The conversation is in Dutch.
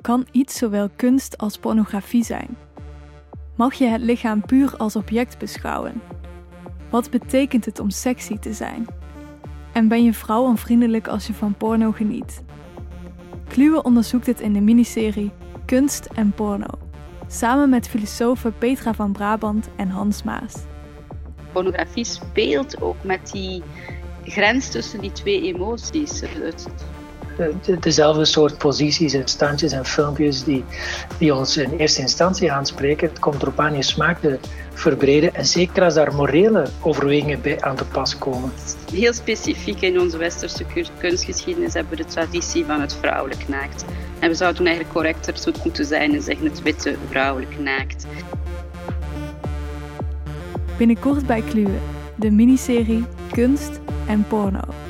kan iets zowel kunst als pornografie zijn. Mag je het lichaam puur als object beschouwen? Wat betekent het om sexy te zijn? En ben je vrouwonvriendelijk als je van porno geniet? Kluwe onderzoekt het in de miniserie Kunst en Porno, samen met filosofen Petra van Brabant en Hans Maas. Pornografie speelt ook met die grens tussen die twee emoties. Het, dezelfde soort posities en standjes en filmpjes die, die ons in eerste instantie aanspreken. Het komt erop aan je smaak te verbreden en zeker als daar morele overwegingen bij aan te pas komen. Heel specifiek in onze westerse kunstgeschiedenis hebben we de traditie van het vrouwelijk naakt. En we zouden eigenlijk correcter moeten zijn en zeggen het witte vrouwelijk naakt. Binnenkort bij Kluwe, de miniserie Kunst en Porno.